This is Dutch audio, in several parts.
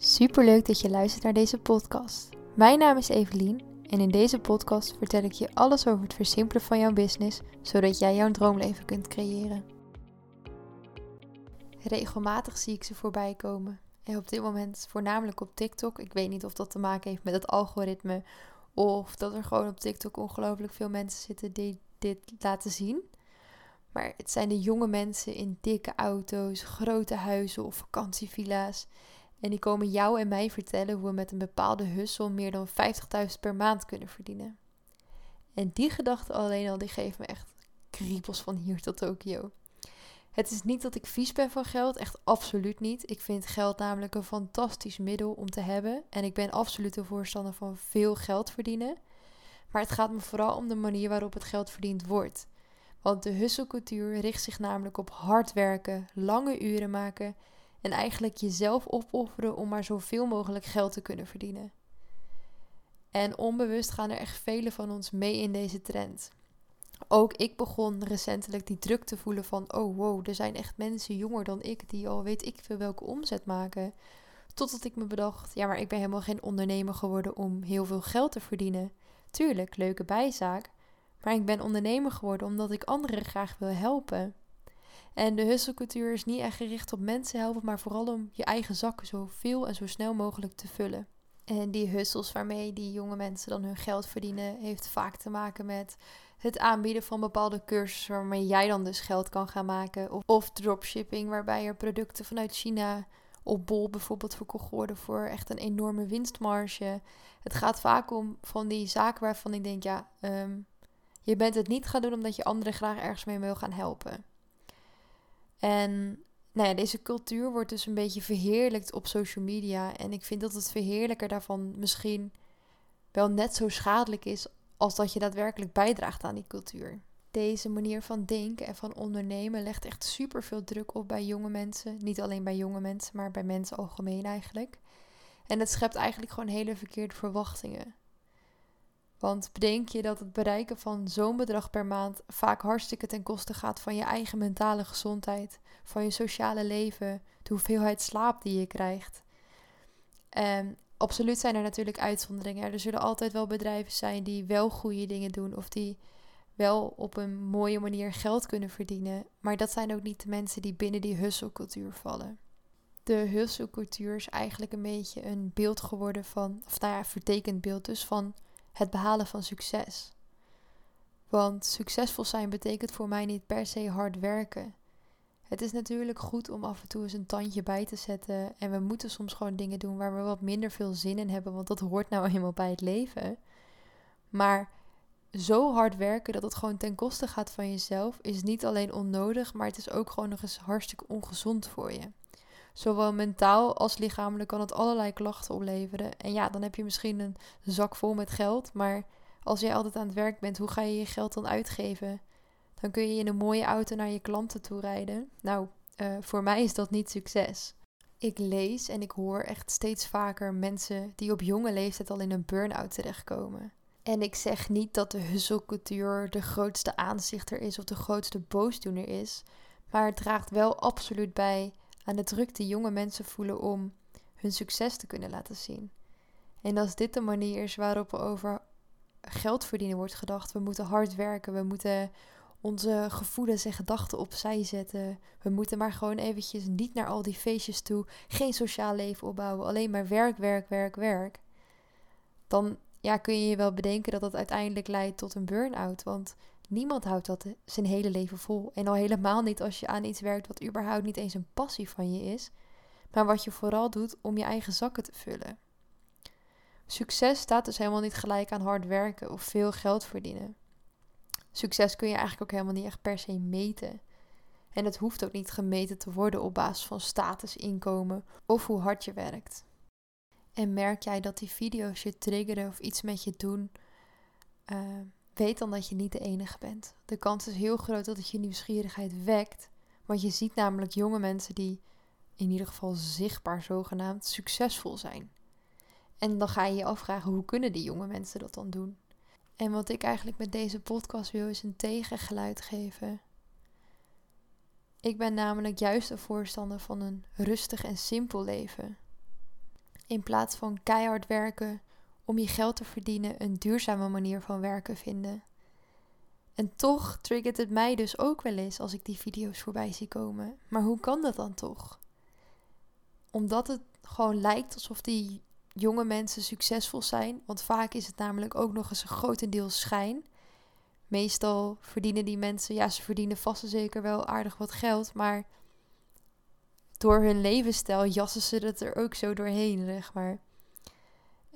Superleuk dat je luistert naar deze podcast. Mijn naam is Evelien en in deze podcast vertel ik je alles over het versimpelen van jouw business, zodat jij jouw droomleven kunt creëren. Regelmatig zie ik ze voorbij komen. En op dit moment voornamelijk op TikTok. Ik weet niet of dat te maken heeft met het algoritme of dat er gewoon op TikTok ongelooflijk veel mensen zitten die dit laten zien. Maar het zijn de jonge mensen in dikke auto's, grote huizen of vakantievilla's. En die komen jou en mij vertellen hoe we met een bepaalde hussel meer dan 50.000 per maand kunnen verdienen. En die gedachte alleen al, die geeft me echt kriebels van hier tot Tokio. Het is niet dat ik vies ben van geld, echt absoluut niet. Ik vind geld namelijk een fantastisch middel om te hebben. En ik ben absoluut een voorstander van veel geld verdienen. Maar het gaat me vooral om de manier waarop het geld verdiend wordt. Want de husselcultuur richt zich namelijk op hard werken, lange uren maken en eigenlijk jezelf opofferen om maar zoveel mogelijk geld te kunnen verdienen. En onbewust gaan er echt velen van ons mee in deze trend. Ook ik begon recentelijk die druk te voelen van: oh wow, er zijn echt mensen jonger dan ik die al weet ik veel welke omzet maken. Totdat ik me bedacht: ja, maar ik ben helemaal geen ondernemer geworden om heel veel geld te verdienen. Tuurlijk, leuke bijzaak. Maar ik ben ondernemer geworden omdat ik anderen graag wil helpen. En de husselcultuur is niet echt gericht op mensen helpen, maar vooral om je eigen zakken zo veel en zo snel mogelijk te vullen. En die hussels waarmee die jonge mensen dan hun geld verdienen, heeft vaak te maken met het aanbieden van bepaalde cursussen waarmee jij dan dus geld kan gaan maken. Of, dropshipping, waarbij er producten vanuit China op bol bijvoorbeeld verkocht worden voor echt een enorme winstmarge. Het gaat vaak om van die zaken waarvan ik denk, ja, um, je bent het niet gaan doen omdat je anderen graag ergens mee wil gaan helpen. En nou ja, deze cultuur wordt dus een beetje verheerlijkt op social media. En ik vind dat het verheerlijker daarvan misschien wel net zo schadelijk is als dat je daadwerkelijk bijdraagt aan die cultuur. Deze manier van denken en van ondernemen legt echt super veel druk op bij jonge mensen. Niet alleen bij jonge mensen, maar bij mensen algemeen eigenlijk. En het schept eigenlijk gewoon hele verkeerde verwachtingen. Want bedenk je dat het bereiken van zo'n bedrag per maand vaak hartstikke ten koste gaat van je eigen mentale gezondheid, van je sociale leven, de hoeveelheid slaap die je krijgt. En absoluut zijn er natuurlijk uitzonderingen. Er zullen altijd wel bedrijven zijn die wel goede dingen doen of die wel op een mooie manier geld kunnen verdienen. Maar dat zijn ook niet de mensen die binnen die husselcultuur vallen. De husselcultuur is eigenlijk een beetje een beeld geworden van, of nou ja, vertekend beeld dus van het behalen van succes. Want succesvol zijn betekent voor mij niet per se hard werken. Het is natuurlijk goed om af en toe eens een tandje bij te zetten. En we moeten soms gewoon dingen doen waar we wat minder veel zin in hebben. Want dat hoort nou eenmaal bij het leven. Maar zo hard werken dat het gewoon ten koste gaat van jezelf is niet alleen onnodig, maar het is ook gewoon nog eens hartstikke ongezond voor je. Zowel mentaal als lichamelijk kan het allerlei klachten opleveren. En ja, dan heb je misschien een zak vol met geld. Maar als jij altijd aan het werk bent, hoe ga je je geld dan uitgeven? Dan kun je in een mooie auto naar je klanten toe rijden. Nou, uh, voor mij is dat niet succes. Ik lees en ik hoor echt steeds vaker mensen die op jonge leeftijd al in een burn-out terechtkomen. En ik zeg niet dat de husselcultuur de grootste aanzichter is of de grootste boosdoener is. Maar het draagt wel absoluut bij aan de druk die jonge mensen voelen om hun succes te kunnen laten zien. En als dit de manier is waarop er over geld verdienen wordt gedacht, we moeten hard werken, we moeten onze gevoelens en gedachten opzij zetten. We moeten maar gewoon eventjes niet naar al die feestjes toe, geen sociaal leven opbouwen, alleen maar werk, werk, werk, werk. Dan ja, kun je je wel bedenken dat dat uiteindelijk leidt tot een burn-out. Want Niemand houdt dat zijn hele leven vol. En al helemaal niet als je aan iets werkt wat überhaupt niet eens een passie van je is, maar wat je vooral doet om je eigen zakken te vullen. Succes staat dus helemaal niet gelijk aan hard werken of veel geld verdienen. Succes kun je eigenlijk ook helemaal niet echt per se meten. En het hoeft ook niet gemeten te worden op basis van status, inkomen of hoe hard je werkt. En merk jij dat die video's je triggeren of iets met je doen, uh, weet dan dat je niet de enige bent. De kans is heel groot dat het je nieuwsgierigheid wekt. Want je ziet namelijk jonge mensen die in ieder geval zichtbaar zogenaamd succesvol zijn. En dan ga je je afvragen hoe kunnen die jonge mensen dat dan doen? En wat ik eigenlijk met deze podcast wil is een tegengeluid geven. Ik ben namelijk juist een voorstander van een rustig en simpel leven. in plaats van keihard werken om je geld te verdienen, een duurzame manier van werken vinden. En toch triggert het mij dus ook wel eens als ik die video's voorbij zie komen. Maar hoe kan dat dan toch? Omdat het gewoon lijkt alsof die jonge mensen succesvol zijn. Want vaak is het namelijk ook nog eens een grotendeels schijn. Meestal verdienen die mensen, ja, ze verdienen vast en zeker wel aardig wat geld. Maar door hun levensstijl jassen ze het er ook zo doorheen, zeg maar.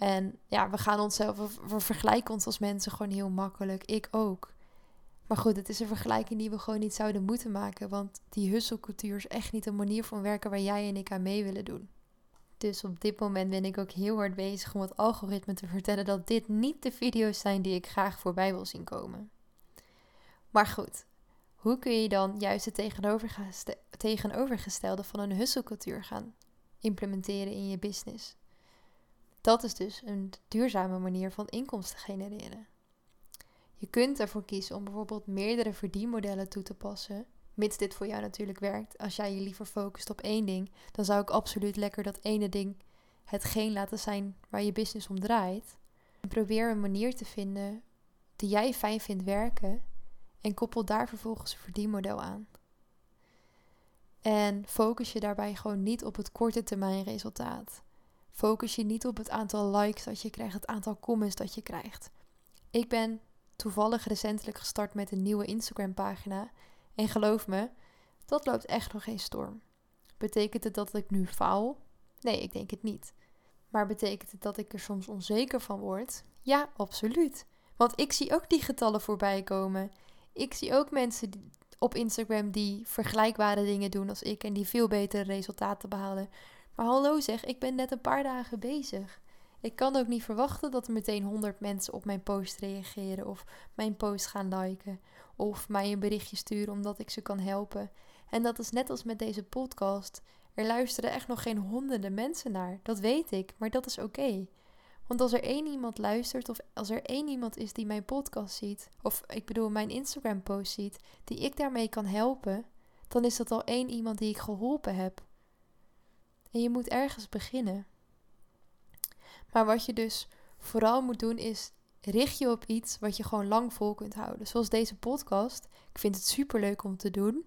En ja, we gaan onszelf, we vergelijken ons als mensen gewoon heel makkelijk. Ik ook. Maar goed, het is een vergelijking die we gewoon niet zouden moeten maken. Want die husselcultuur is echt niet een manier van werken waar jij en ik aan mee willen doen. Dus op dit moment ben ik ook heel hard bezig om het algoritme te vertellen dat dit niet de video's zijn die ik graag voorbij wil zien komen. Maar goed, hoe kun je dan juist het tegenovergestelde van een husselcultuur gaan implementeren in je business? Dat is dus een duurzame manier van inkomsten genereren. Je kunt ervoor kiezen om bijvoorbeeld meerdere verdienmodellen toe te passen, mits dit voor jou natuurlijk werkt. Als jij je liever focust op één ding, dan zou ik absoluut lekker dat ene ding hetgeen laten zijn waar je business om draait. En probeer een manier te vinden die jij fijn vindt werken en koppel daar vervolgens een verdienmodel aan. En focus je daarbij gewoon niet op het korte termijn resultaat. Focus je niet op het aantal likes dat je krijgt, het aantal comments dat je krijgt. Ik ben toevallig recentelijk gestart met een nieuwe Instagram pagina en geloof me, dat loopt echt nog geen storm. Betekent het dat ik nu faal? Nee, ik denk het niet. Maar betekent het dat ik er soms onzeker van word? Ja, absoluut. Want ik zie ook die getallen voorbij komen. Ik zie ook mensen op Instagram die vergelijkbare dingen doen als ik en die veel betere resultaten behalen. Maar hallo zeg, ik ben net een paar dagen bezig. Ik kan ook niet verwachten dat er meteen 100 mensen op mijn post reageren of mijn post gaan liken of mij een berichtje sturen omdat ik ze kan helpen. En dat is net als met deze podcast. Er luisteren echt nog geen honderden mensen naar. Dat weet ik, maar dat is oké. Want als er één iemand luistert of als er één iemand is die mijn podcast ziet, of ik bedoel mijn Instagram post ziet, die ik daarmee kan helpen, dan is dat al één iemand die ik geholpen heb. En je moet ergens beginnen. Maar wat je dus vooral moet doen is richt je op iets wat je gewoon lang vol kunt houden. Zoals deze podcast. Ik vind het super leuk om te doen.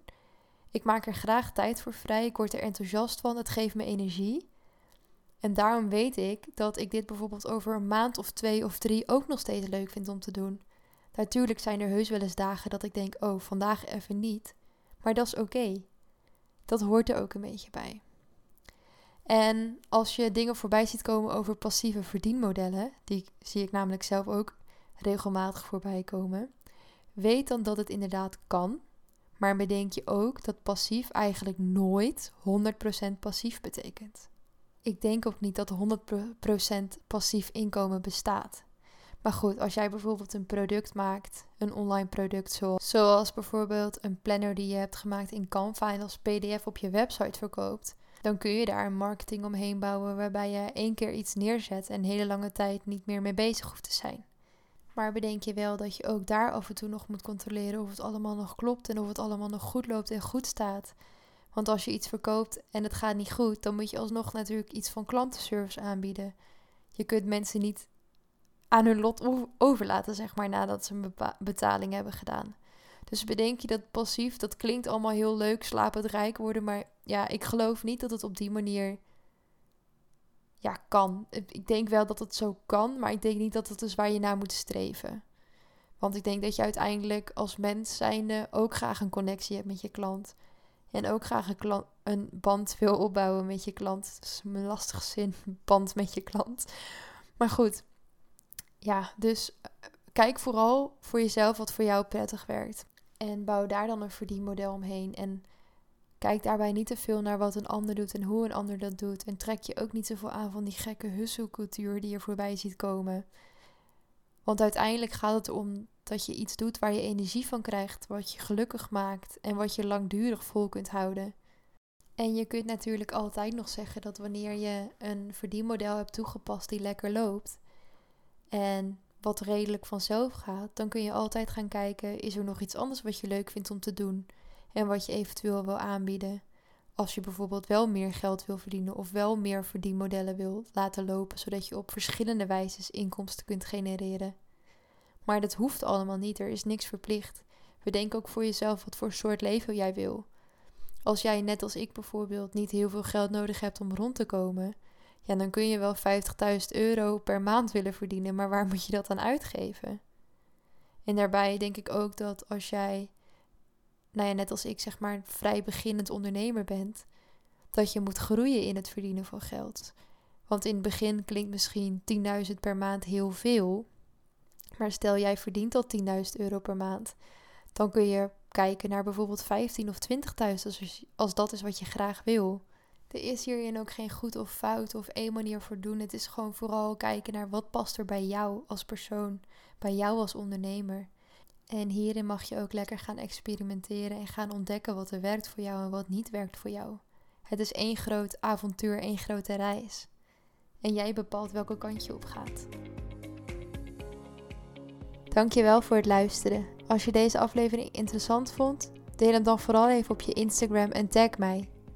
Ik maak er graag tijd voor vrij. Ik word er enthousiast van. Het geeft me energie. En daarom weet ik dat ik dit bijvoorbeeld over een maand of twee of drie ook nog steeds leuk vind om te doen. Natuurlijk zijn er heus wel eens dagen dat ik denk: oh, vandaag even niet. Maar dat is oké. Dat hoort er ook een beetje bij. En als je dingen voorbij ziet komen over passieve verdienmodellen, die zie ik namelijk zelf ook regelmatig voorbij komen, weet dan dat het inderdaad kan. Maar bedenk je ook dat passief eigenlijk nooit 100% passief betekent. Ik denk ook niet dat 100% passief inkomen bestaat. Maar goed, als jij bijvoorbeeld een product maakt, een online product, zoals, zoals bijvoorbeeld een planner die je hebt gemaakt in Canva en als PDF op je website verkoopt, dan kun je daar een marketing omheen bouwen waarbij je één keer iets neerzet en hele lange tijd niet meer mee bezig hoeft te zijn. Maar bedenk je wel dat je ook daar af en toe nog moet controleren of het allemaal nog klopt en of het allemaal nog goed loopt en goed staat. Want als je iets verkoopt en het gaat niet goed, dan moet je alsnog natuurlijk iets van klantenservice aanbieden. Je kunt mensen niet aan hun lot overlaten, zeg maar, nadat ze een betaling hebben gedaan. Dus bedenk je dat passief, dat klinkt allemaal heel leuk, slapend rijk worden, maar ja, ik geloof niet dat het op die manier ja, kan. Ik denk wel dat het zo kan, maar ik denk niet dat het is waar je naar moet streven. Want ik denk dat je uiteindelijk als mens zijnde ook graag een connectie hebt met je klant. En ook graag een, klant, een band wil opbouwen met je klant. Dat is een lastig zin, band met je klant. Maar goed, ja, dus eh, kijk vooral voor jezelf wat voor jou prettig werkt. En bouw daar dan een verdienmodel omheen. En kijk daarbij niet te veel naar wat een ander doet en hoe een ander dat doet. En trek je ook niet zoveel aan van die gekke husselcultuur die je voorbij ziet komen. Want uiteindelijk gaat het om dat je iets doet waar je energie van krijgt, wat je gelukkig maakt en wat je langdurig vol kunt houden. En je kunt natuurlijk altijd nog zeggen dat wanneer je een verdienmodel hebt toegepast die lekker loopt en wat redelijk vanzelf gaat, dan kun je altijd gaan kijken: is er nog iets anders wat je leuk vindt om te doen en wat je eventueel wil aanbieden? Als je bijvoorbeeld wel meer geld wil verdienen of wel meer verdienmodellen wil laten lopen, zodat je op verschillende wijzes inkomsten kunt genereren. Maar dat hoeft allemaal niet, er is niks verplicht. Bedenk ook voor jezelf wat voor soort leven jij wil. Als jij net als ik bijvoorbeeld niet heel veel geld nodig hebt om rond te komen, ja, dan kun je wel 50.000 euro per maand willen verdienen, maar waar moet je dat dan uitgeven? En daarbij denk ik ook dat als jij, nou ja, net als ik zeg maar, vrij beginnend ondernemer bent, dat je moet groeien in het verdienen van geld. Want in het begin klinkt misschien 10.000 per maand heel veel, maar stel jij verdient al 10.000 euro per maand, dan kun je kijken naar bijvoorbeeld 15 of 20.000 als, als dat is wat je graag wil. Er is hierin ook geen goed of fout of één manier voor doen. Het is gewoon vooral kijken naar wat past er bij jou als persoon, bij jou als ondernemer. En hierin mag je ook lekker gaan experimenteren en gaan ontdekken wat er werkt voor jou en wat niet werkt voor jou. Het is één groot avontuur, één grote reis. En jij bepaalt welke kant je op gaat. Dankjewel voor het luisteren. Als je deze aflevering interessant vond, deel hem dan vooral even op je Instagram en tag mij,